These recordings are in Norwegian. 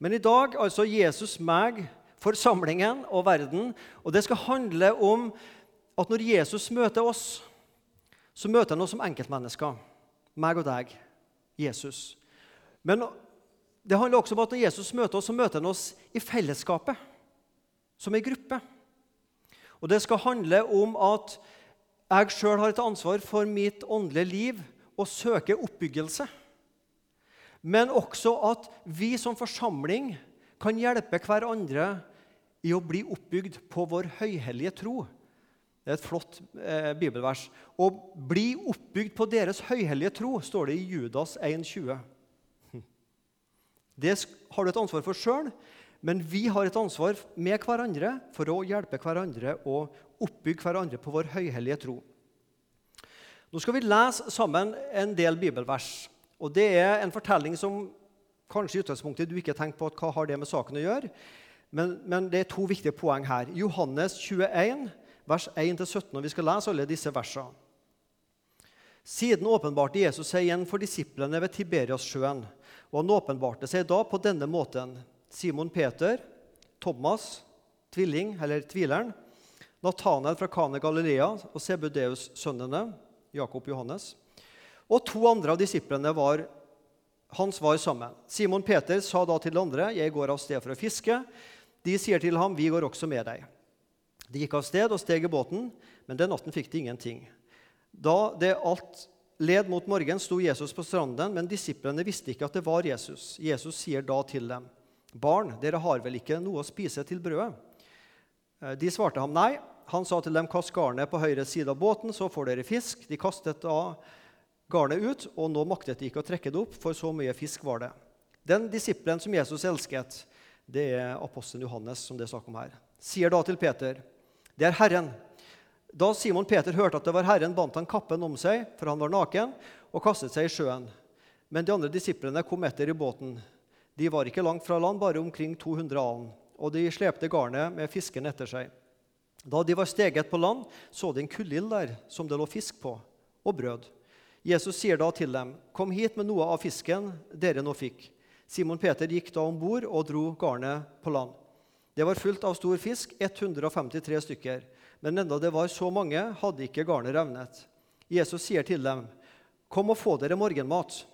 Men i dag altså Jesus meg, forsamlingen og verden. Og det skal handle om at når Jesus møter oss, så møter han oss som enkeltmennesker. Meg og deg. Jesus. Men det handler også om at når Jesus møter oss, så møter han oss i fellesskapet. Som ei gruppe. Og det skal handle om at jeg sjøl har et ansvar for mitt åndelige liv og søker oppbyggelse. Men også at vi som forsamling kan hjelpe hverandre i å bli oppbygd på vår høyhellige tro. Det er et flott eh, bibelvers. Å bli oppbygd på deres høyhellige tro, står det i Judas 1,20. Det har du et ansvar for sjøl, men vi har et ansvar med hverandre for å hjelpe hverandre og oppbygge hverandre på vår høyhellige tro. Nå skal vi lese sammen en del bibelvers. Og Det er en fortelling som kanskje i utgangspunktet du ikke har tenkt på hva har det med saken å gjøre. Men, men det er to viktige poeng her. Johannes 21, vers 1-17. og Vi skal lese alle disse versene. Siden åpenbarte Jesus seg igjen for disiplene ved Tiberiassjøen. Og han åpenbarte seg da på denne måten. Simon Peter, Thomas, tvilling, eller tvileren, Nathanael fra Kane Galilea og Sebudeus-sønnene, Jakob Johannes. Og to andre av disiplene var hans var sammen. Simon Peter sa da til de andre, 'Jeg går av sted for å fiske.' De sier til ham, 'Vi går også med deg.' De gikk av sted og steg i båten, men den natten fikk de ingenting. Da det alt led mot morgen, sto Jesus på stranden, men disiplene visste ikke at det var Jesus. Jesus sier da til dem, 'Barn, dere har vel ikke noe å spise til brødet?' Eh, de svarte ham nei. Han sa til dem, 'Kast garnet på høyre side av båten, så får dere fisk.' De kastet da garnet ut, og nå maktet de ikke å trekke det opp, for så mye fisk var det. Den disippelen som Jesus elsket, det er apostelen Johannes, som det er snakk om her, sier da til Peter, 'Det er Herren.' Da Simon Peter hørte at det var Herren, bandt han kappen om seg, for han var naken, og kastet seg i sjøen. Men de andre disiplene kom etter i båten. De var ikke langt fra land, bare omkring 200 alen, og de slepte garnet med fisken etter seg. Da de var steget på land, så de en kullild der som det lå fisk på, og brød. Jesus sier da til dem, 'Kom hit med noe av fisken dere nå fikk.' Simon Peter gikk da om bord og dro garnet på land. Det var fullt av stor fisk, 153 stykker. Men enda det var så mange, hadde ikke garnet revnet. Jesus sier til dem, 'Kom og få dere morgenmat.'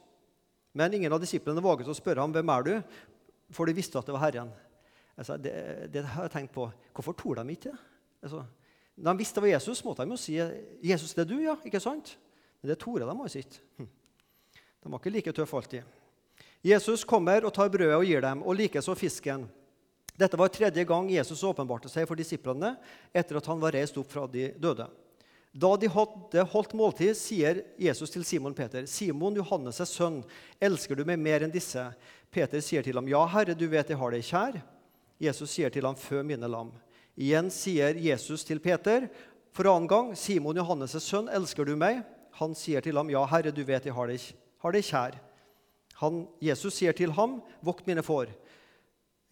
Men ingen av disiplene våget å spørre ham, 'Hvem er du?' For de visste at det var Herren. Altså, det, det, har jeg tenkt på. Hvorfor torde de ikke det? Altså, de visste det var Jesus, måtte de jo si 'Jesus, det er du', ja. ikke sant? Men det torde de altså ikke. Hm. De var ikke like tøffe alltid. Jesus kommer og tar brødet og gir dem, og likeså fisken. Dette var tredje gang Jesus åpenbarte seg for disiplene etter at han var reist opp fra de døde. Da de hadde holdt måltid, sier Jesus til Simon Peter.: Simon, Johannes' sønn, elsker du meg mer enn disse? Peter sier til ham, Ja, Herre, du vet jeg har deg kjær. Jesus sier til ham, Fø mine lam. Igjen sier Jesus til Peter for annen gang, Simon, Johannes' sønn, elsker du meg? Han sier til ham, Ja, Herre, du vet jeg har deg, har deg kjær. Han, Jesus sier til ham, Vokt mine får.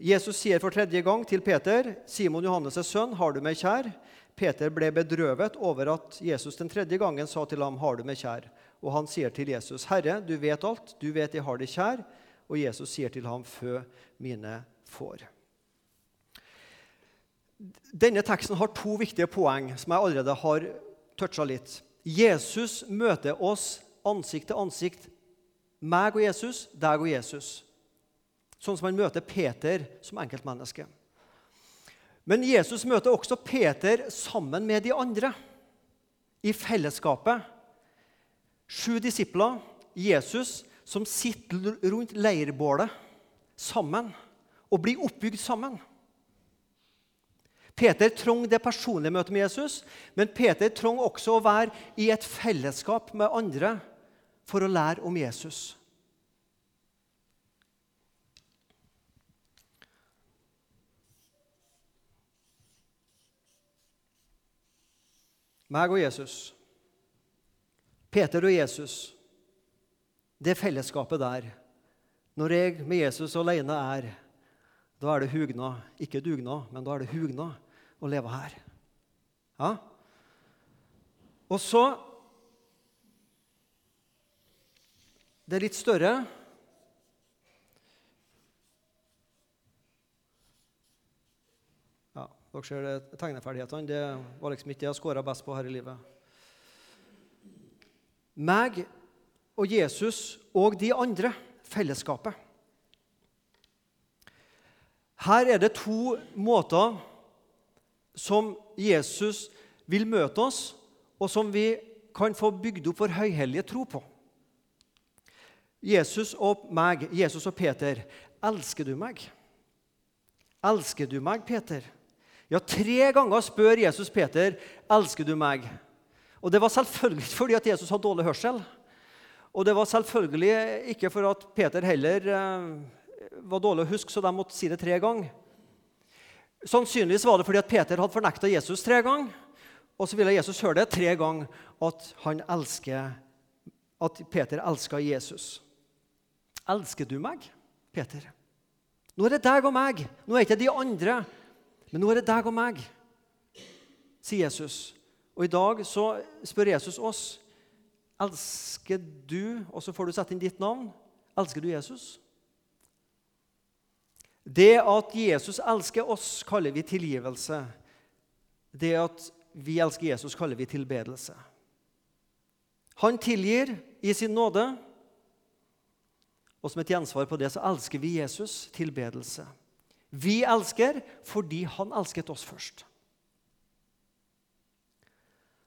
Jesus sier for tredje gang til Peter, 'Simon Johannes' sønn, har du meg kjær?' Peter ble bedrøvet over at Jesus den tredje gangen sa til ham, 'Har du meg kjær?' Og han sier til Jesus, 'Herre, du vet alt. Du vet jeg har deg kjær.' Og Jesus sier til ham, 'Fø mine får'. Denne teksten har to viktige poeng som jeg allerede har toucha litt. Jesus møter oss ansikt til ansikt. Meg og Jesus, deg og Jesus. Sånn som han møter Peter som enkeltmenneske. Men Jesus møter også Peter sammen med de andre i fellesskapet. Sju disipler, Jesus, som sitter rundt leirbålet sammen og blir oppbygd sammen. Peter trong det personlige møtet med Jesus, men Peter trong også å være i et fellesskap med andre for å lære om Jesus. meg og Jesus, Peter og Jesus, det fellesskapet der. Når jeg med Jesus alene er, da er det hugna, ikke dugna, men da er det hugna å leve her. Ja? Og så Det er litt større. Ja, dere ser det, tegneferdighetene. Det var liksom ikke det jeg scora best på her i livet. Meg og Jesus og de andre, fellesskapet. Her er det to måter som Jesus vil møte oss, og som vi kan få bygd opp vår høyhellige tro på. Jesus og meg, Jesus og Peter, elsker du meg? Elsker du meg, Peter? Ja, tre ganger spør Jesus Peter, elsker du meg? Og Det var selvfølgelig fordi at Jesus hadde dårlig hørsel. Og det var selvfølgelig ikke for at Peter heller eh, var dårlig å huske, så de måtte si det tre ganger. Sannsynligvis var det fordi at Peter hadde fornekta Jesus tre ganger. Og så ville Jesus høre det tre ganger at, elsker, at Peter elska Jesus. Elsker du meg, Peter? Nå er det deg og meg. Nå er det ikke de andre, men nå er det deg og meg, sier Jesus. Og i dag så spør Jesus oss elsker du, og så får du sette inn ditt navn. Elsker du Jesus? Det at Jesus elsker oss, kaller vi tilgivelse. Det at vi elsker Jesus, kaller vi tilbedelse. Han tilgir i sin nåde. Og som et gjensvar på det så elsker vi Jesus tilbedelse. Vi elsker fordi han elsket oss først.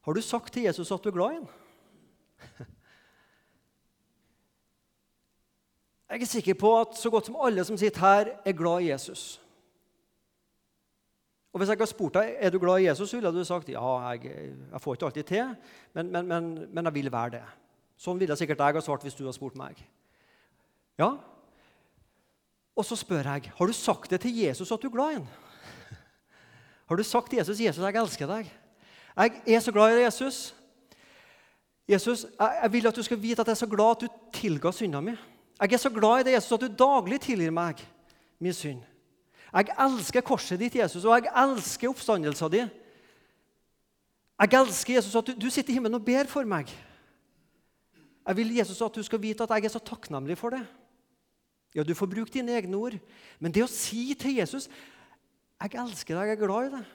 Har du sagt til Jesus at du er glad i ham? Jeg er sikker på at så godt som alle som sitter her, er glad i Jesus. Og Hvis jeg hadde spurt deg er du glad i Jesus, ville du sagt ja, jeg, jeg får ikke alltid til, men, men, men, men, jeg vil være det. Sånn ville sikkert jeg ha svart hvis du hadde spurt meg. Ja. Og så spør jeg har du sagt det til Jesus at du er glad i ham. Har du sagt til Jesus Jesus, jeg elsker deg? Jeg er så glad i Jesus. Jesus, jeg, jeg vil at du skal vite at jeg er så glad at du tilga synda mi. Jeg er så glad i deg, Jesus, at du daglig tilgir meg min synd. Jeg elsker korset ditt, Jesus, og jeg elsker oppstandelsen din. Jeg elsker Jesus at du, du sitter i himmelen og ber for meg. Jeg vil Jesus at du skal vite at jeg er så takknemlig for det. Ja, Du får bruke dine egne ord, men det å si til Jesus 'Jeg elsker deg, jeg er glad i deg'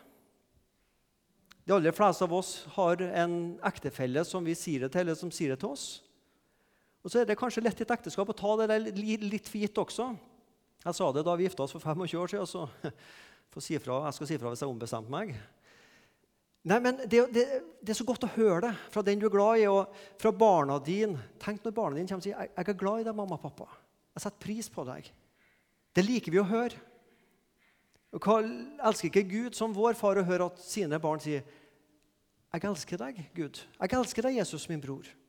De aller fleste av oss har en ektefelle som vi sier det til, eller som sier det til oss. Og så er det kanskje lett i et ekteskap å ta det litt for gitt også. Jeg sa det da vi gifta oss for 25 år siden, så si fra, jeg skal si fra hvis jeg ombestemte meg. Nei, men det, det, det, er så godt å høre det fra den du er glad i, og fra barna dine. Tenk når barna dine kommer og sier 'Jeg er glad i deg, mamma og pappa. Jeg setter pris på deg.' Det liker vi å høre. Og hva elsker ikke Gud som vår far å høre at sine barn sier 'Jeg elsker deg, Gud. Jeg elsker deg, Jesus, min bror.'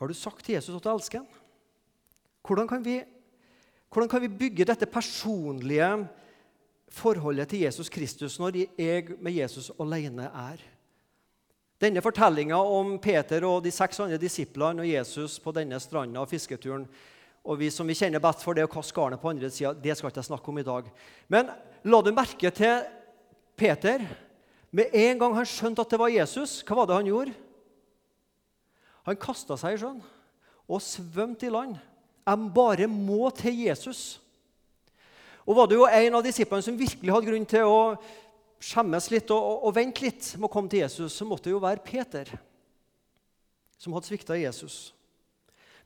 Har du sagt til Jesus at du elsker ham? Hvordan kan, vi, hvordan kan vi bygge dette personlige forholdet til Jesus Kristus når jeg med Jesus alene er? Denne fortellinga om Peter og de seks andre disiplene og Jesus på denne stranda og fisketuren og vi som vi kjenner best for det å kaste garnet på andre sida, det skal ikke jeg snakke om i dag. Men la du merke til Peter? Med en gang han skjønte at det var Jesus, hva var det han gjorde? Han kasta seg i sjøen og svømte i land. Jeg bare må til Jesus. Og var det jo en av disiplene som virkelig hadde grunn til å skjemmes litt og, og, og vente litt med å komme til Jesus, så måtte det jo være Peter, som hadde svikta Jesus.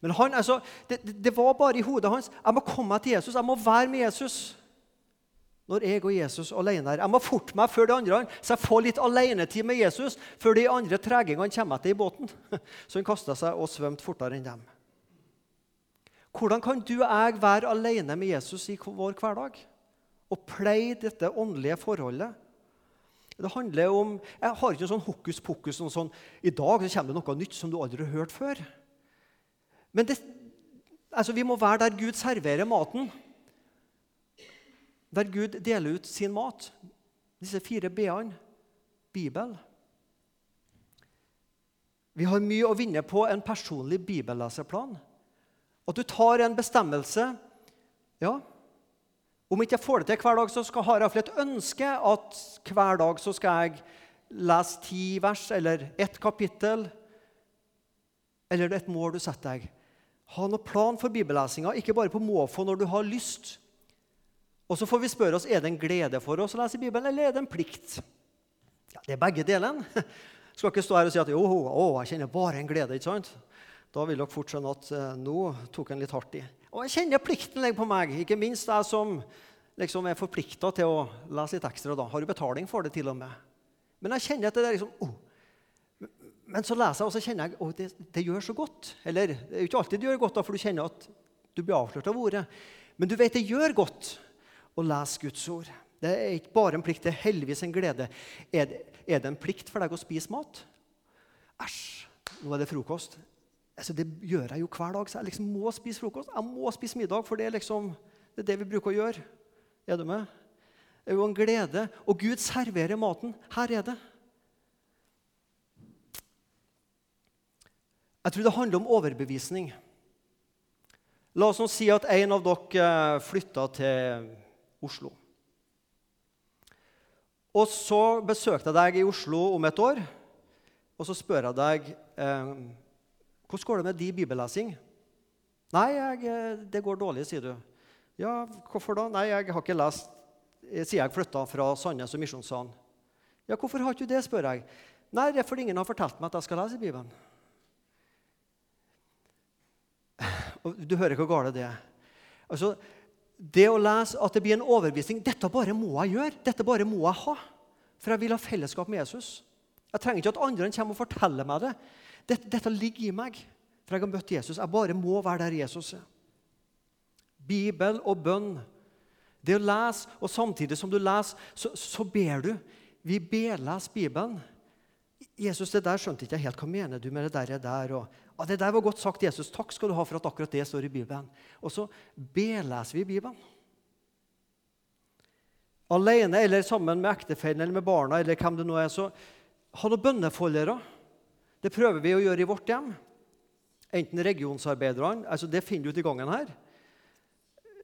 Men han, altså, det, det, var bare i hodet hans. Jeg må komme meg til Jesus. Jeg må være med Jesus når jeg og Jesus alene er. Jeg må forte meg før de andre, så jeg får litt alenetid med Jesus før de andre tregingene kommer etter i båten. Så han kasta seg og svømte fortere enn dem. Hvordan kan du og jeg være alene med Jesus i vår hverdag og pleie dette åndelige forholdet? Det handler om, Jeg har ikke noe sånn hokus pokus. Noe sånn, I dag så kommer det noe nytt som du aldri har hørt før. Men det, altså, vi må være der Gud serverer maten der Gud deler ut sin mat. Disse fire b-ene. Bibel. Vi har mye å vinne på en personlig bibelleseplan. At du tar en bestemmelse ja, Om ikke jeg får det til hver dag, så skal, har jeg et ønske at hver dag så skal jeg lese ti vers eller ett kapittel. Eller et mål du setter deg. Ha noen plan for bibellesinga, ikke bare på måfå når du har lyst Og så får vi spørre oss er det en glede for oss å lese Bibelen, eller er det en plikt. Ja, Det er begge delene. Skal ikke stå her og si at jo, å, jeg kjenner bare en glede. ikke sant? Da vil dere fort skjønne at eh, nå tok en litt hardt i. Og jeg kjenner plikten ligger på meg, ikke minst jeg som liksom er forplikta til å lese litt ekstra. da. Har du betaling for det, til og med. Men jeg kjenner at det er liksom oh. Men så leser jeg, og så kjenner jeg at oh, det, det, gjør så godt. Eller det er jo ikke alltid det gjør godt, da, for du kjenner at du blir avslørt av ordet. Men du vet det gjør godt å lese Guds ord. Det er ikke bare en plikt, det er heldigvis en glede. Er det, er det en plikt for deg å spise mat? Æsj, nå er det frokost. Altså, det gjør jeg jo hver dag, så jeg liksom må spise frokost. Jeg må spise middag, for det er, liksom, det er det vi bruker å gjøre. Er du med? Det er jo en glede. Og Gud serverer maten. Her er det. Jeg tror det handler om overbevisning. La oss nå si at en av dere eh, flytta til Oslo. Og så besøkte jeg deg i Oslo om et år, og så spør jeg deg eh, hvordan går det med din bibellesing. Nei, jeg, eh, det går dårlig, sier du. Ja, hvorfor da? Nei, jeg har ikke lest eh, siden jeg flytta fra Sandnes og Misjonssalen. Ja, hvorfor har du det, spør jeg. Nei, det er fordi ingen har fortalt meg at jeg skal lese Bibelen. Og du hører hvor galt det er. Altså, det å lese at det blir en overbevisning Dette bare må jeg gjøre. Dette bare må jeg ha. For jeg vil ha fellesskap med Jesus. Jeg trenger ikke at andre kommer og forteller meg det. Dette, dette ligger i meg. For jeg har møtt Jesus. Jeg bare må være der Jesus er. Bibel og bønn. Det å lese, og samtidig som du leser, så, så ber du. Vi beles Bibelen. Jesus, det der skjønte ikke jeg helt. Hva mener du med det der? der? Og, ah, det der var godt sagt, Jesus. Takk skal du ha for at akkurat det står i Bibelen. Og så beleser vi Bibelen. Alene eller sammen med ektefellen eller med barna eller hvem det nå er, så ha noen bønnefoldere. Det prøver vi å gjøre i vårt hjem. Enten regionsarbeiderne altså Det finner du ut i gangen her.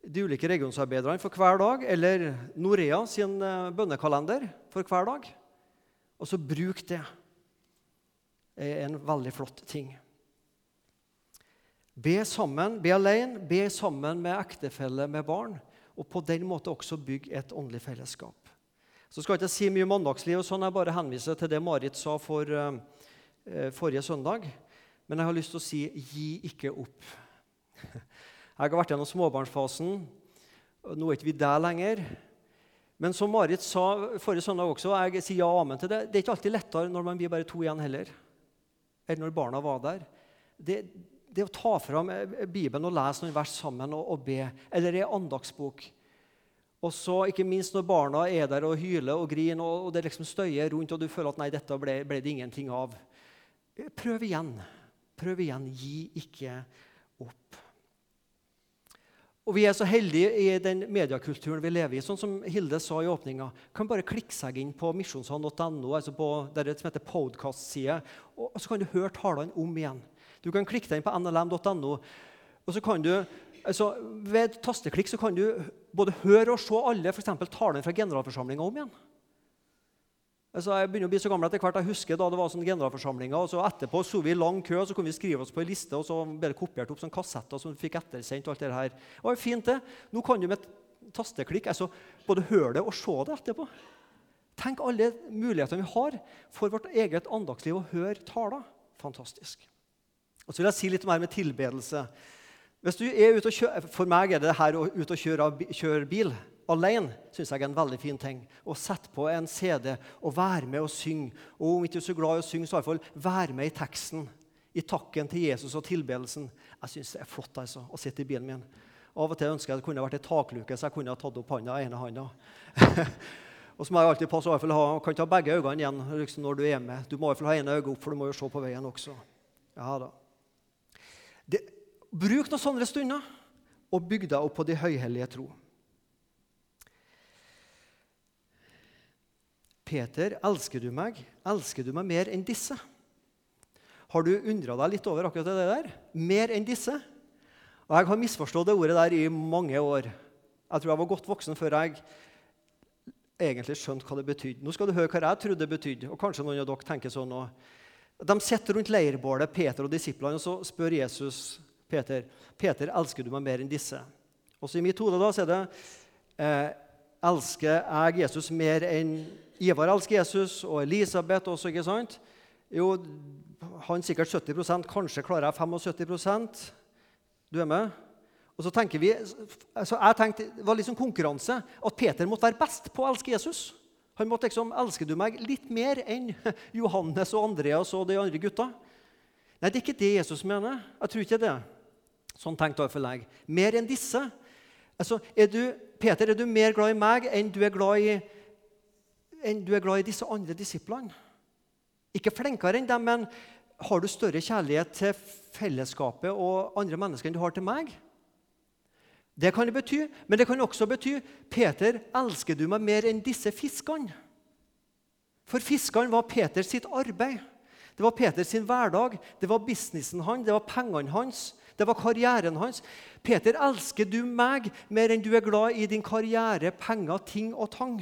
De ulike regionsarbeiderne for hver dag, eller Norea sin eh, bønnekalender for hver dag. Og så bruk det. det er en veldig flott ting. Be sammen, be alene, be sammen med ektefelle, med barn, og på den måten også bygge et åndelig fellesskap. Så skal jeg ikke si mye om mandagsliv, og sånn, jeg bare henviser til det Marit sa for uh, forrige søndag. Men jeg har lyst til å si gi ikke opp. Jeg har vært gjennom småbarnsfasen. Nå er ikke vi der lenger. Men som Marit sa forrige søndag også, og jeg sier ja og amen til det, det er ikke alltid lettere når man blir bare to igjen heller eller når barna var der. Det, det å ta fram eh, Bibelen og lese noen vers sammen og, og be, eller ei andagsbok og så, ikke minst når barna er der og hyler og griner, og, og det liksom støyer rundt, og du føler at nei, dette ble, ble det ingenting av. Prøv igjen. Prøv igjen. Gi ikke opp. Og Vi er så heldige i den mediekulturen vi lever i. Sånn som Hilde sa i åpninga. Kan bare klikke seg inn på misjonshånd.no, altså på det som heter podcast-side, og så kan du høre talene om igjen. Du kan klikke deg inn på nlm.no, og så kan du altså, Ved tasteklikk så kan du både høre og se alle for talene fra generalforsamlinga om igjen. Altså, jeg begynner å bli så gammel etter hvert. Jeg husker da det var sånn generalforsamlinger, og så Etterpå sto vi i lang kø, så kunne vi skrive oss på en liste, og så ble det kopiert opp sånn kassetter som vi fikk ettersendt. og alt Det her. Det var fint det. Nå kan du med et tasteklikk altså, både høre det og se det etterpå. Tenk alle mulighetene vi har for vårt eget andagsliv å høre taler. Fantastisk. Og så vil jeg si litt mer med tilbedelse. Hvis du er ute og kjører, For meg er det her å ut og kjøre, kjøre bil alene synes jeg er en veldig fin ting. Å sette på en CD og være med og synge. Og om ikke du er så glad i å synge, så i hvert fall være med i teksten. I takken til Jesus og tilbedelsen. Jeg syns det er flott altså, å sitte i bilen min. Av og til ønsker jeg det kunne vært ei takluke, så jeg kunne ha tatt opp handa, ene handa. og så må jeg alltid passe i hvert fall ha, kan ikke ha begge øynene igjen liksom, når du er med. Du må i hvert fall ha ene øyet opp, for du må jo se på veien også. Ja da. Bruk noen sånne stunder, og bygg deg opp på de høyhellige tro. Peter, elsker du meg? Elsker du meg mer enn disse? Har du undra deg litt over akkurat det der? Mer enn disse? Og Jeg har misforstått det ordet der i mange år. Jeg tror jeg var godt voksen før jeg egentlig skjønte hva det betydde. Nå skal du høre hva jeg trodde det betydde, og kanskje noen av dere tenker sånn. De sitter rundt leirbålet, Peter og disiplene, og så spør Jesus Peter Peter, elsker du meg mer enn disse. Og så I mitt hode da så er det Eh, elsker jeg Jesus mer enn Ivar elsker Jesus, og Elisabeth også, ikke sant? Jo, han sikkert 70% kanskje klarer jeg 75% Du er med? Og så tenker vi, altså jeg tenkte, Det var liksom konkurranse. At Peter måtte være best på å elske Jesus. Han måtte liksom elsker du meg litt mer enn Johannes og Andreas og de andre gutta. Nei, det er ikke det Jesus mener. Jeg tror ikke det. Sånn tenkte jeg for lenge. Mer enn disse. Altså, er du, Peter, er du mer glad i meg enn du er glad i, du er glad i disse andre disiplene? Ikke flinkere enn dem, men har du større kjærlighet til fellesskapet og andre mennesker enn du har til meg? Det kan det bety, men det kan også bety Peter, elsker du meg mer enn disse fiskene? For fiskene var Peters sitt arbeid. Det var Peters sin hverdag, det var businessen hans, det var pengene hans, det var karrieren hans. Peter, elsker du meg mer enn du er glad i din karriere, penger, ting og tang?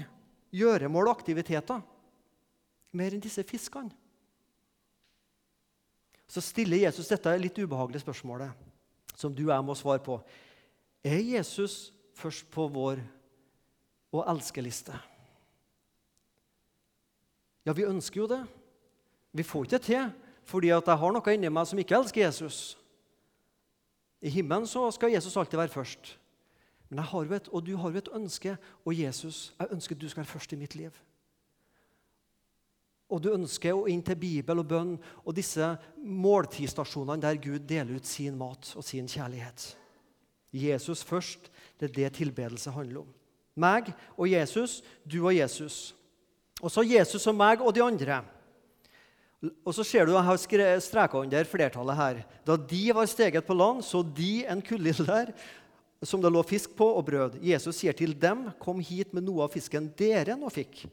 Gjøremål og aktiviteter? Mer enn disse fiskene? Så stiller Jesus dette litt ubehagelige spørsmålet, som du og jeg må svare på. Er Jesus først på vår å elske-liste? Ja, vi ønsker jo det. Vi får ikke til fordi at jeg har noe inni meg som ikke elsker Jesus. I himmelen så skal Jesus alltid være først. Men jeg har jo et, og du har jo et ønske, og Jesus, jeg ønsker at du skal være først i mitt liv. Og du ønsker å inn til Bibel og bønn og disse måltidsstasjonene der Gud deler ut sin mat og sin kjærlighet. Jesus først, det er det tilbedelse handler om. Meg og Jesus, du og Jesus. Og så Jesus og meg og de andre. Og så ser du Jeg har streka under flertallet her. Da de var steget på land, så de en kullild der som det lå fisk på, og brød. Jesus sier til dem, 'Kom hit med noe av fisken dere nå fikk.'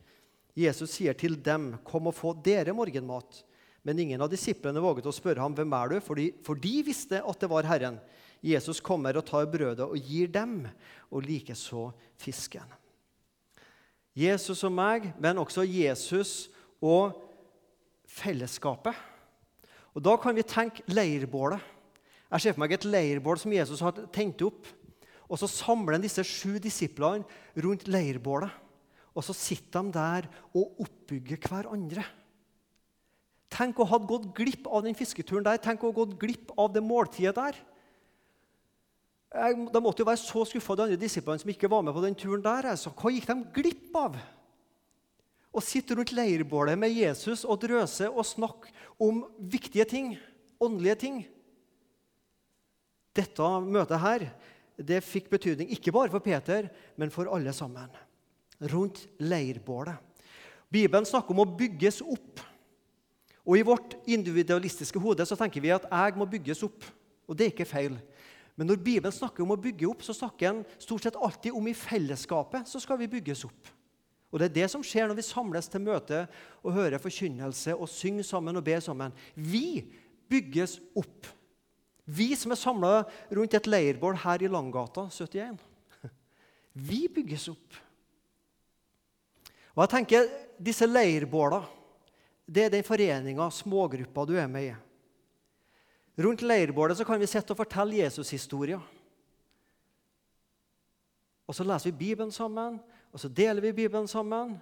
Jesus sier til dem, 'Kom og få dere morgenmat.' Men ingen av disiplene våget å spørre ham, 'Hvem er du?' For de, for de visste at det var Herren. Jesus kommer og tar brødet og gir dem, og likeså fisken. Jesus og meg, men også Jesus og fellesskapet. Og Da kan vi tenke leirbålet. Jeg ser for meg et leirbål som Jesus har tent opp. Og Så samler han disse sju disiplene rundt leirbålet. Og så sitter de der og oppbygger hverandre. Tenk å ha gått glipp av den fisketuren der. Tenk å ha gått glipp av det måltidet der. Jeg, de måtte jo være så skuffa, de andre disiplene som ikke var med på den turen der. Altså. Hva gikk de glipp av? Å sitte rundt leirbålet med Jesus og drøse og snakke om viktige ting, åndelige ting. Dette møtet her det fikk betydning ikke bare for Peter, men for alle sammen. Rundt leirbålet. Bibelen snakker om å bygges opp. Og I vårt individualistiske hode så tenker vi at jeg må bygges opp. Og det er ikke feil. Men når Bibelen snakker om å bygge opp, så snakker den stort sett alltid om i fellesskapet så skal vi bygges opp. Og Det er det som skjer når vi samles til møte og hører forkynnelse og synger sammen og ber sammen. Vi bygges opp. Vi som er samla rundt et leirbål her i Langgata 71. Vi bygges opp. Og jeg tenker, Disse leirbåla det er den foreninga, smågruppa, du er med i. Rundt leirbålet kan vi sitte og fortelle Jesus-historier. Og så leser vi Bibelen sammen, og så deler vi Bibelen sammen.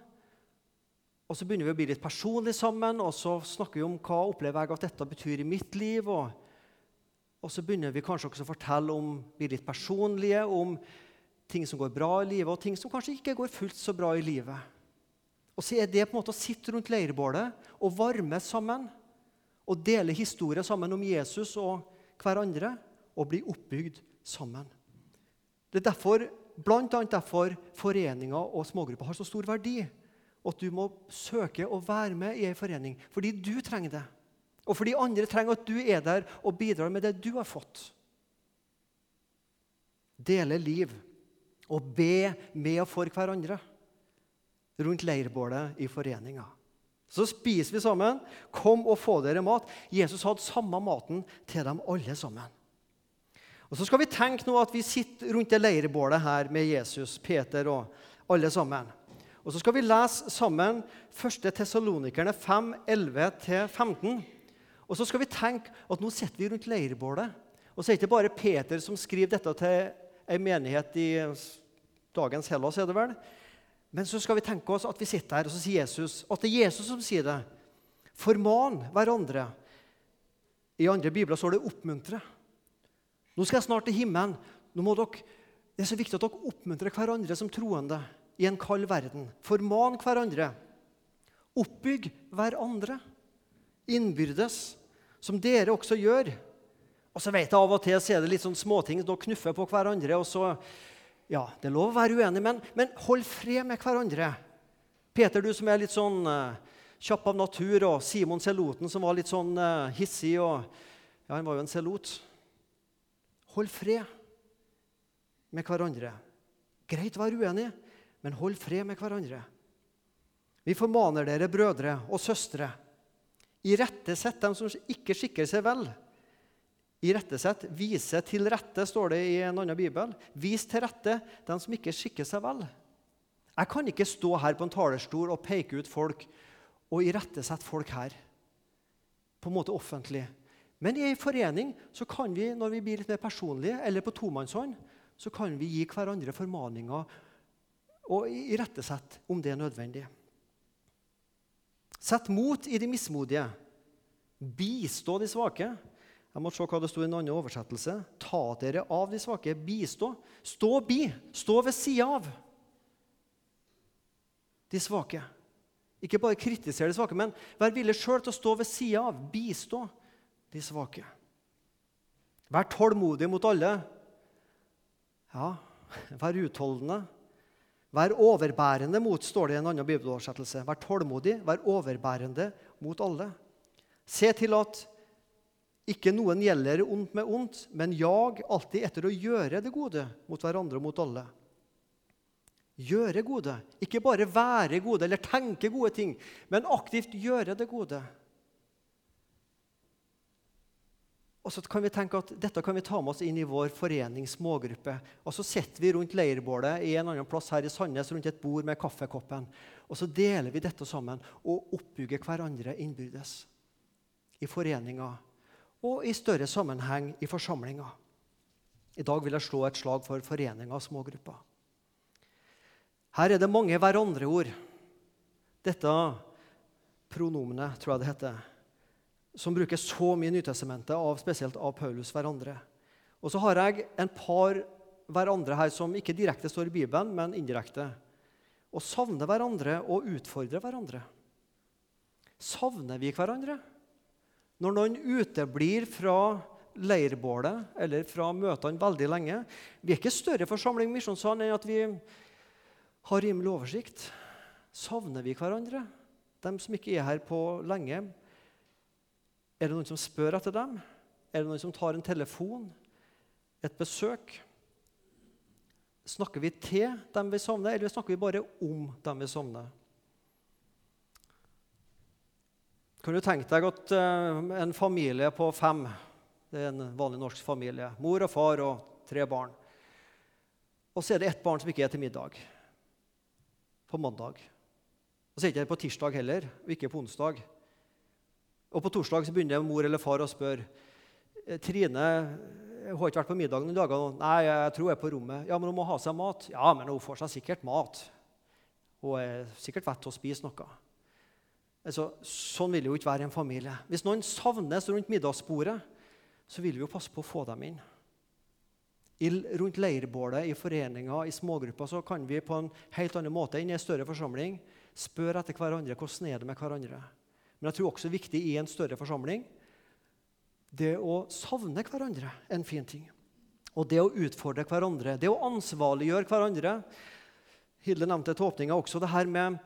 Og så begynner vi å bli litt personlige sammen, og så snakker vi om hva opplever jeg at dette betyr i mitt liv. Og, og så begynner vi kanskje også å fortelle om bli litt personlige, om ting som går bra i livet, og ting som kanskje ikke går fullt så bra i livet. Og så er det på en måte å sitte rundt leirbålet og varme sammen. Og dele historier sammen om Jesus og hverandre, og bli oppbygd sammen. Det er derfor Bl.a. derfor foreninger og smågrupper har så stor verdi. At du må søke å være med i ei forening fordi du trenger det. Og fordi andre trenger at du er der og bidrar med det du har fått. Dele liv og be med og for hverandre rundt leirbålet i foreninga. Så spiser vi sammen. Kom og få dere mat. Jesus hadde samme maten til dem alle sammen. Og Så skal vi tenke nå at vi sitter rundt det leirbålet her med Jesus, Peter og alle sammen. Og Så skal vi lese sammen 1. Tessalonikerne 5, 11-15. Og så skal vi tenke at nå sitter vi rundt leirbålet. Og så er det ikke bare Peter som skriver dette til ei menighet i dagens Hellas, er det vel. Men så skal vi tenke oss at vi sitter her, og så sier Jesus at det er Jesus som sier det. Forman hverandre. I andre bibler står det 'oppmuntre'. Nå skal jeg snart til himmelen. Nå dere, det er så viktig at dere oppmuntrer hverandre som troende i en kald verden. Forman hverandre. Oppbygg hverandre innbyrdes, som dere også gjør. Og så vet jeg Av og til så er det litt sånn småting. Dere knuffer på hverandre. og så ja, Det er lov å være uenig, men, men hold fred med hverandre. Peter, du som er litt sånn uh, kjapp av natur, og Simon Seloten, som var litt sånn uh, hissig og, Ja, han var jo en selot. Hold fred med hverandre. Greit å være uenig, men hold fred med hverandre. Vi formaner dere, brødre og søstre, irettesett dem som ikke skikker seg vel Irettesett, vise til rette, står det i en annen bibel. Vis til rette dem som ikke skikker seg vel. Jeg kan ikke stå her på en talerstol og peke ut folk og irettesette folk her. På en måte offentlig. Men i en forening så kan vi, når vi blir litt mer personlige, eller på tomannshånd, så kan vi gi hverandre formaninger og irettesette om det er nødvendig. Sett mot i de mismodige. Bistå de svake. Jeg måtte se hva det sto i en annen oversettelse. Ta dere av de svake. Bistå. Stå bi. Stå ved sida av de svake. Ikke bare kritisere de svake, men vær villig sjøl til å stå ved sida av. Bistå de svake. Vær tålmodig mot alle. Ja, vær utholdende. Vær overbærende mot, står det i en annen bibeloversettelse. Vær tålmodig, vær overbærende mot alle. Se til at ikke noen gjelder ondt med ondt, men jag alltid etter å gjøre det gode mot hverandre og mot alle. Gjøre gode. Ikke bare være gode eller tenke gode ting, men aktivt gjøre det gode. Og så kan vi tenke at Dette kan vi ta med oss inn i vår forenings smågruppe. Og Så sitter vi rundt leirbålet i en annen plass her i Sandnes rundt et bord med kaffekoppen. Og så deler vi dette sammen og oppbygger hverandre innbyrdes i foreninger og i større sammenheng i forsamlinga. I dag vil jeg slå et slag for foreninger og smågrupper. Her er det mange hverandre-ord. Dette pronomenet, tror jeg det heter, som bruker så mye Nytestamentet, av, spesielt av Paulus hverandre. Og så har jeg en par hverandre her som ikke direkte står i Bibelen, men indirekte. Å savne hverandre og utfordre hverandre. Savner vi hverandre? Når noen uteblir fra leirbålet eller fra møtene veldig lenge Vi er ikke større forsamling Misjonssalen enn at vi har rimelig oversikt. Savner vi hverandre? De som ikke er her på lenge, er det noen som spør etter dem? Er det noen som tar en telefon? Et besøk? Snakker vi til dem vi savner, eller snakker vi bare om dem vi savner? Kan du tenke deg at uh, en familie på fem Det er en vanlig norsk familie. Mor og far og tre barn. Og så er det ett barn som ikke er til middag på mandag. Og så er det ikke på tirsdag heller, og ikke på onsdag. Og på torsdag så begynner mor eller far å spørre «Eh, Trine hun har ikke vært på middagen noen dager. Nei, jeg tror hun er på rommet. Ja, men hun må ha seg mat. Ja, men hun får seg sikkert mat. Hun er sikkert vett til å spise noe. Altså, sånn vil det jo ikke være i en familie. Hvis noen savnes rundt middagsbordet, så vil vi jo passe på å få dem inn. I, rundt leirbålet, i foreninger, i smågrupper så kan vi på en helt annen måte enn i en større forsamling spørre etter hverandre hvordan er det med hverandre. Men jeg tror også viktig i en større forsamling det å savne hverandre er en fin ting. Og det å utfordre hverandre, det å ansvarliggjøre hverandre. Hilde nevnte til åpninga også det her med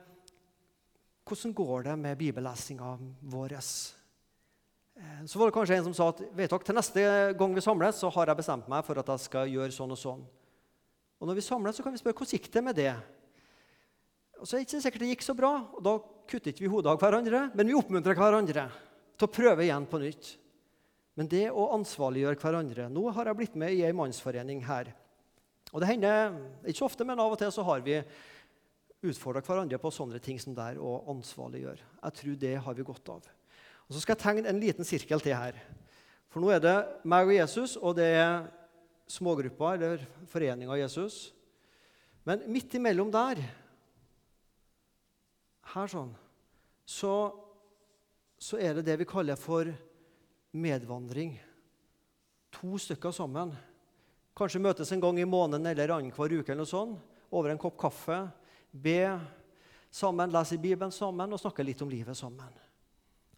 hvordan går det med bibellesinga vår? Eh, så var det kanskje en som sa at vet dere, til neste gang vi samles, så har jeg bestemt meg for at jeg skal gjøre sånn og sånn. Og når vi samles, så kan vi spørre hvordan gikk det med det. Og så er det ikke sikkert det gikk så bra, og da kutter ikke vi hodet av hverandre, men vi oppmuntrer hverandre til å prøve igjen på nytt. Men det å ansvarliggjøre hverandre Nå har jeg blitt med i ei mannsforening her. Og det hender ikke så ofte, men av og til så har vi utfordra hverandre på sånne ting som det er å ansvarliggjøre. Jeg tror det har vi godt av. Og Så skal jeg tegne en liten sirkel til her. For nå er det meg og Jesus, og det er smågrupper eller foreninga Jesus. Men midt imellom der, her sånn, så, så er det det vi kaller for medvandring. To stykker sammen. Kanskje møtes en gang i måneden eller annenhver uke eller noe sånt, over en kopp kaffe. Be sammen, lese Bibelen sammen og snakke litt om livet sammen.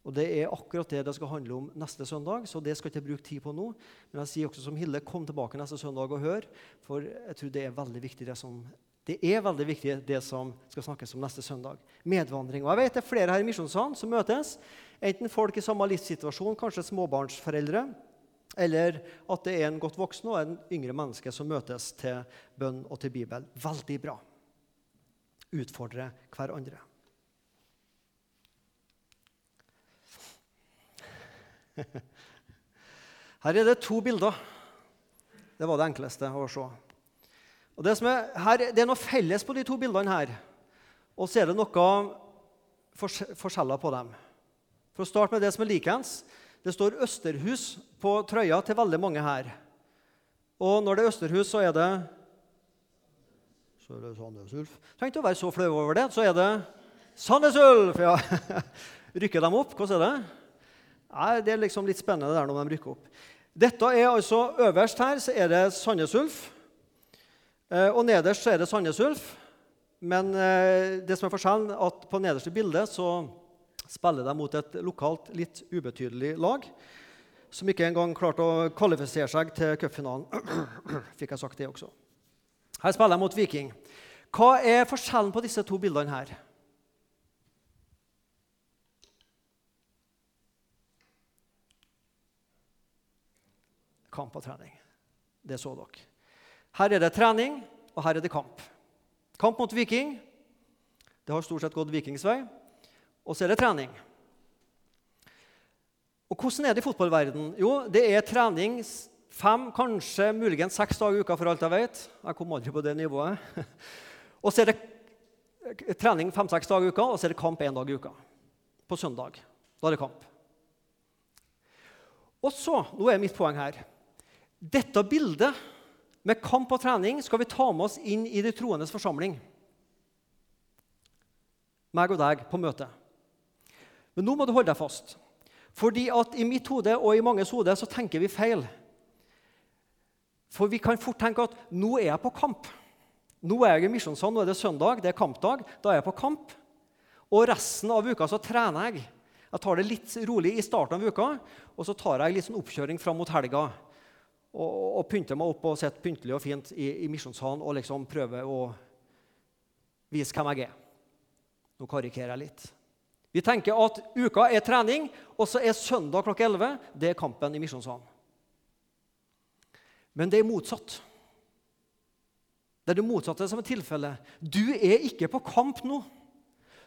Og Det er akkurat det det skal handle om neste søndag, så det skal jeg ikke bruke tid på nå. Men jeg sier også som Hilde, kom tilbake neste søndag og hør, for jeg tror det er veldig viktig det som, det er veldig viktig det som skal snakkes om neste søndag. Medvandring. Og jeg vet det er flere her i Misjonssalen som møtes. Enten folk i samme livssituasjon, kanskje småbarnsforeldre, eller at det er en godt voksen og en yngre menneske som møtes til bønn og til Bibel. Veldig bra. Utfordre hverandre. Her er det to bilder. Det var det enkleste å se. Og det, er, her, det er noe felles på de to bildene her. Og så er det noe forskjeller på dem. For å starte med det som er likens. Det står Østerhus på trøya til veldig mange her. Og når det er Østerhus, så er det Så er det Sandnes Ulf. Trenger ikke å være så flau over det. Så er det Sandnes Ulf! Ja. Rykker de opp? Hvordan er det? Nei, Det er liksom litt spennende der når de rykker opp. Dette er altså, Øverst her så er det Sandnes Ulf. Eh, og nederst så er det Sandnes Ulf. Men eh, det som er forskjellen, at på nederste bilde så spiller de mot et lokalt, litt ubetydelig lag. Som ikke engang klarte å kvalifisere seg til cupfinalen. Fikk jeg sagt det også. Her spiller de mot Viking. Hva er forskjellen på disse to bildene her? kamp og trening. Det så dere. Her er det trening, og her er det kamp. Kamp mot Viking. Det har stort sett gått Vikings vei. Og så er det trening. Og Hvordan er det i fotballverden? Jo, det er trening fem, kanskje muligens seks dager i uka, for alt jeg vet. Jeg kom aldri på det nivået. Og så er det trening fem-seks dager i uka, og så er det kamp én dag i uka. På søndag. Da er det kamp. Og så, nå er mitt poeng her dette bildet med kamp og trening skal vi ta med oss inn i de troendes forsamling. Meg og deg på møte. Men nå må du holde deg fast. Fordi at i mitt hode og i manges hode så tenker vi feil. For vi kan fort tenke at nå er jeg på kamp. Nå er jeg i Misjonssand, nå er det søndag, det er kampdag. Da er jeg på kamp. Og resten av uka så trener jeg. Jeg tar det litt rolig i starten av uka, og så tar jeg litt sånn oppkjøring fram mot helga og, og pynte meg opp og sitte pyntelig og fint i, i misjonssalen og liksom prøve å vise hvem jeg er. Nå karikerer jeg litt. Vi tenker at uka er trening, og så er søndag klokka 11 det er kampen i misjonssalen. Men det er motsatt. Det er det motsatte som er tilfellet. Du er ikke på kamp nå.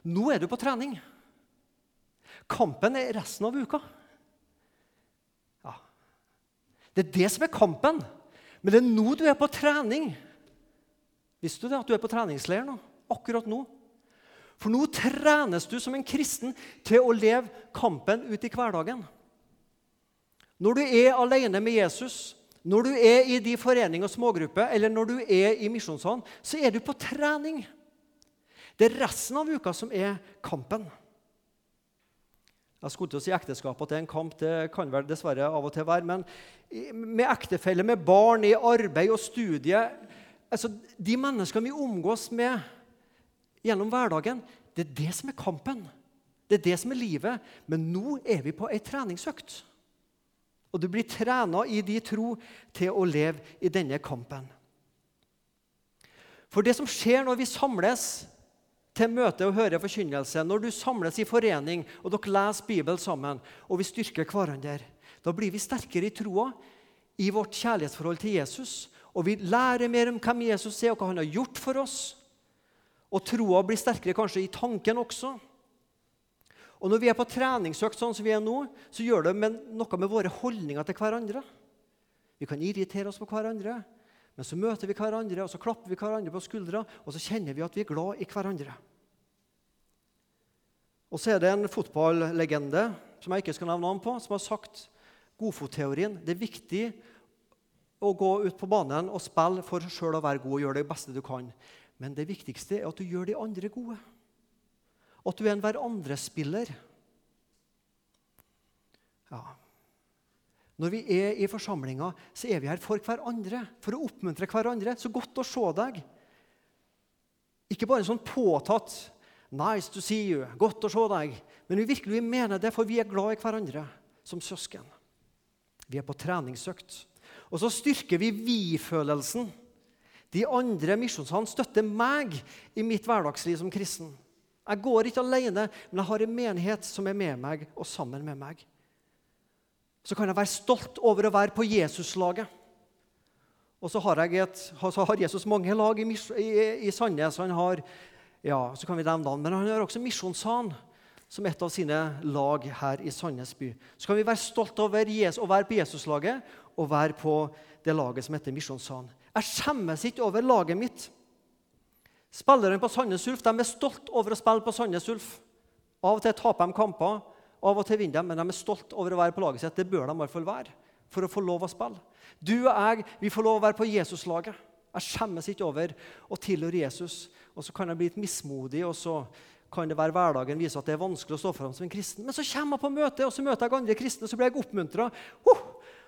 Nå er du på trening. Kampen er resten av uka. Det er det som er kampen. Men det er nå du er på trening. Visste du det, at du er på treningsleir nå? Akkurat nå. For nå trenes du som en kristen til å leve kampen ut i hverdagen. Når du er alene med Jesus, når du er i de forening og smågrupper, eller når du er i misjonssalen, så er du på trening. Det er resten av uka som er kampen. Jeg skulle til å si ekteskap at det er en kamp. Det kan vel dessverre av og til være. Men med ektefelle, med barn, i arbeid og studie altså, De menneskene vi omgås med gjennom hverdagen, det er det som er kampen. Det er det som er livet. Men nå er vi på ei treningsøkt. Og du blir trena i din tro til å leve i denne kampen. For det som skjer når vi samles til møte og høre forkynnelse, når du samles i forening og dere leser Bibelen sammen, og vi styrker hverandre, da blir vi sterkere i troa, i vårt kjærlighetsforhold til Jesus. Og vi lærer mer om hvem Jesus er, og hva han har gjort for oss. Og troa blir sterkere kanskje i tanken også. Og når vi er på treningsøkt sånn som vi er nå, så gjør det noe med våre holdninger til hverandre. Vi kan irritere oss på hverandre. Men så møter vi hverandre, og så klapper vi hverandre på skuldra, og så kjenner vi at vi er glad i hverandre. Og så er det en fotballegende som jeg ikke skal nevne navn på, som har sagt godfotteorien. Det er viktig å gå ut på banen og spille for sjøl å være god og gjøre det beste du kan. Men det viktigste er at du gjør de andre gode. At du er en hverandre-spiller. Ja. Når vi er i forsamlinga, så er vi her for hverandre, for å oppmuntre hverandre. Så godt å se deg. Ikke bare sånn påtatt 'Nice to see you', godt å se deg. Men vi virkelig mener det, for vi er glad i hverandre som søsken. Vi er på treningsøkt. Og så styrker vi vi-følelsen. De andre misjonshene støtter meg i mitt hverdagsliv som kristen. Jeg går ikke alene, men jeg har en menighet som er med meg og sammen med meg. Så kan jeg være stolt over å være på Jesuslaget. Og så har, et, så har Jesus mange lag i, i, i Sandnes. Han har, ja, så kan vi nevne navn, men han har også Misjonssalen som et av sine lag her i Sandnes by. Så kan vi være stolt over Jesus, å være på Jesuslaget og være på det laget som heter Misjonssalen. Jeg skjemmes ikke over laget mitt. Spillerne på Sandnes Ulf de er stolt over å spille på Sandnes Ulf. Av og til taper de kamper, av og til vinner de, men de er stolt over å være på laget sitt. Det bør de i hvert fall være for å få lov å spille. Du og jeg vi får lov å være på Jesus-laget. Jeg skjemmes ikke over å tilhøre Jesus. Og så kan jeg bli litt mismodig, og så kan det være hverdagen vise at det er vanskelig å stå fram som en kristen. Men så kommer jeg på møte, og så møter jeg andre kristne, og så blir jeg oppmuntra. Oh!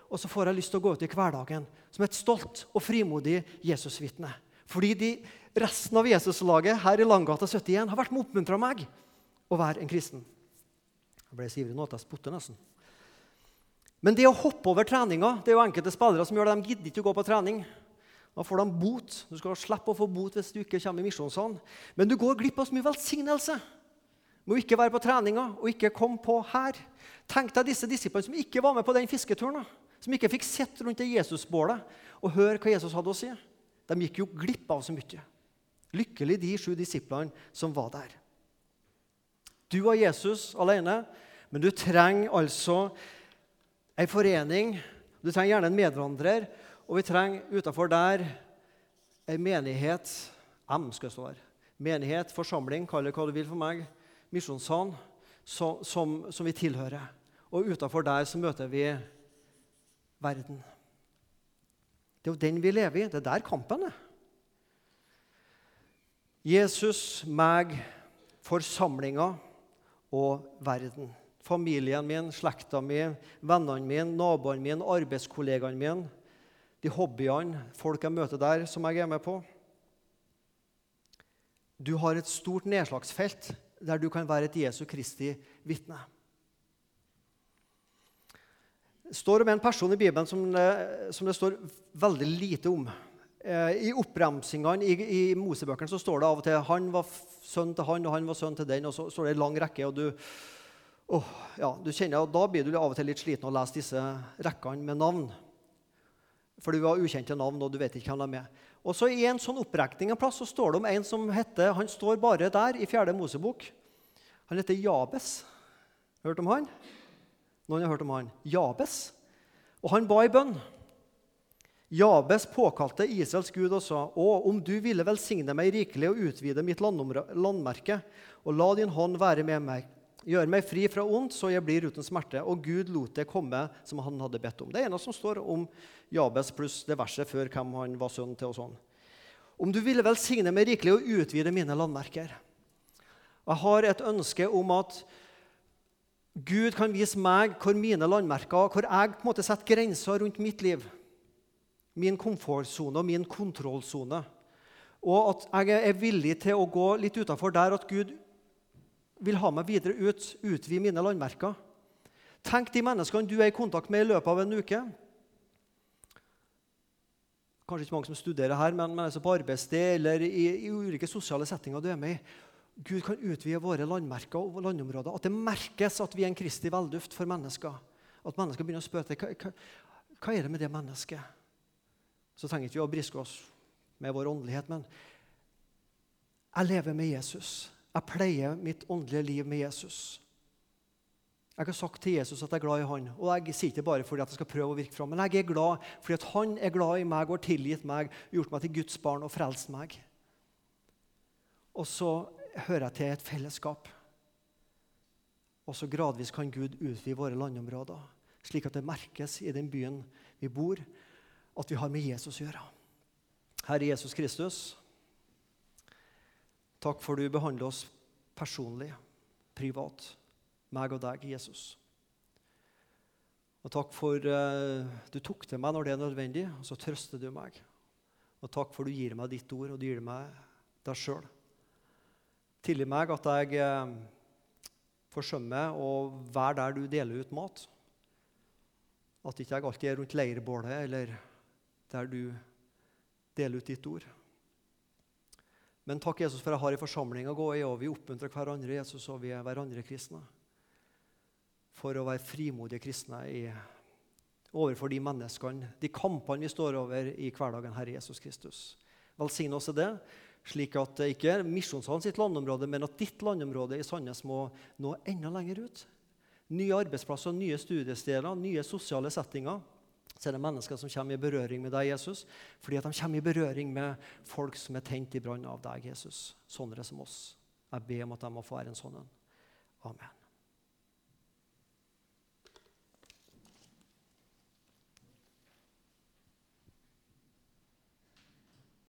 Og så får jeg lyst til å gå ut i hverdagen som et stolt og frimodig Jesusvitne. Fordi de, resten av Jesuslaget her i Langgata 71 har vært med og oppmuntra meg å være en kristen. Jeg ble så ivrig nå at jeg spotter nesten. Men det å hoppe over treninga det er jo enkelte spillere som gjør det. De gidder ikke å gå på trening. Da får de bot. Du skal slippe å få bot hvis du ikke kommer i misjonssalen. Men du går glipp av så mye velsignelse med å ikke være på treninga og ikke komme på her. Tenk deg disse disiplene som ikke var med på den fisketuren. som ikke fikk sett rundt det Jesusbålet og høre hva Jesus hadde å si. De gikk jo glipp av så mye. Lykkelig de sju disiplene som var der. Du og Jesus alene, men du trenger altså ei forening. Du trenger gjerne en medvandrer, og vi trenger utafor der ei menighet M skal stå der. Menighet, forsamling, kall det hva du vil for meg. Misjonssal, som, som vi tilhører. Og utafor der så møter vi verden. Det er jo den vi lever i. Det er der kampen er. Jesus, meg, forsamlinga og verden. Familien min, slekta mi, vennene mine, naboene mine, arbeidskollegaene mine. De hobbyene, folk jeg møter der, som jeg er med på. Du har et stort nedslagsfelt der du kan være et Jesu Kristi vitne. Det står om en person i Bibelen som det, som det står veldig lite om. Eh, I oppramsingene i, i Mosebøkene så står det av og til han var sønn til han, og han var sønn til den. og Så står det en lang rekke. og du, oh, ja, du kjenner, og Da blir du av og til litt sliten av å lese disse rekkene med navn. For du har ukjente navn, og du vet ikke hvem de er. Og så I en sånn opprekning en plass så står det om en som heter Han står bare der i fjerde Mosebok. Han heter Jabes. Hørt om han? Noen har hørt om han? Jabes. Og han ba i bønn. Jabes påkalte Israels gud og sa, Å, om du ville velsigne meg rikelig og utvide mitt landmerke, og la din hånd være med meg. Gjør meg fri fra ondt, så jeg blir uten smerte. Og Gud lot det komme som han hadde bedt om. Det er en som står om Jabes pluss det verset før hvem han var sønn til. og sånn. Om du ville velsigne meg rikelig og utvide mine landmerker. Jeg har et ønske om at Gud kan vise meg hvor mine landmerker, hvor jeg på en måte setter grenser rundt mitt liv. Min komfortsone og min kontrollsone. Og at jeg er villig til å gå litt utafor der at Gud vil ha meg videre ut, utvide mine landmerker. Tenk de menneskene du er i kontakt med i løpet av en uke. Kanskje ikke mange som studerer her, men, men altså på arbeidssted eller i, i ulike sosiale settinger du er med i. Gud kan utvide våre landmerker og landområder. At det merkes at vi er en kristig velduft for mennesker. At mennesker begynner å spørre hva, hva, hva er det med det mennesket. Så trenger ikke vi å briske oss med vår åndelighet, men jeg lever med Jesus. Jeg pleier mitt åndelige liv med Jesus. Jeg har sagt til Jesus at jeg er glad i han. Og jeg sier ikke bare fordi at jeg skal prøve å virke fram, men jeg er glad fordi han er glad i meg og har tilgitt meg, gjort meg til Guds barn og frelst meg. Og så hører jeg til et fellesskap. Og så gradvis kan Gud utvide våre landområder, slik at det merkes i den byen vi bor, at vi har med Jesus å gjøre. Herre Jesus Kristus, Takk for du behandler oss personlig, privat, meg og deg, Jesus. Og takk for uh, du tok til meg når det er nødvendig, og så trøster du meg. Og takk for du gir meg ditt ord, og du gir meg deg sjøl. Tilgi meg at jeg uh, forsømmer å være der du deler ut mat. At ikke jeg alltid er rundt leirbålet eller der du deler ut ditt ord. Men takk, Jesus, for jeg har en forsamling å gå i, og vi oppmuntrer hverandre Jesus, og vi er hverandre kristne for å være frimodige kristne i, overfor de menneskene, de kampene vi står over i hverdagen, Herre Jesus Kristus. Velsign oss i det, slik at det ikke er Misjonssalen sitt landområde, men at ditt landområde i Sandnes må nå enda lenger ut. Nye arbeidsplasser, nye studiesteder, nye sosiale settinger. Så er det mennesker som kommer i berøring med deg, Jesus, fordi at de kommer i berøring med folk som er tent i brann av deg, Jesus. Sånne som oss. Jeg ber om at de må få være sånn en. Amen.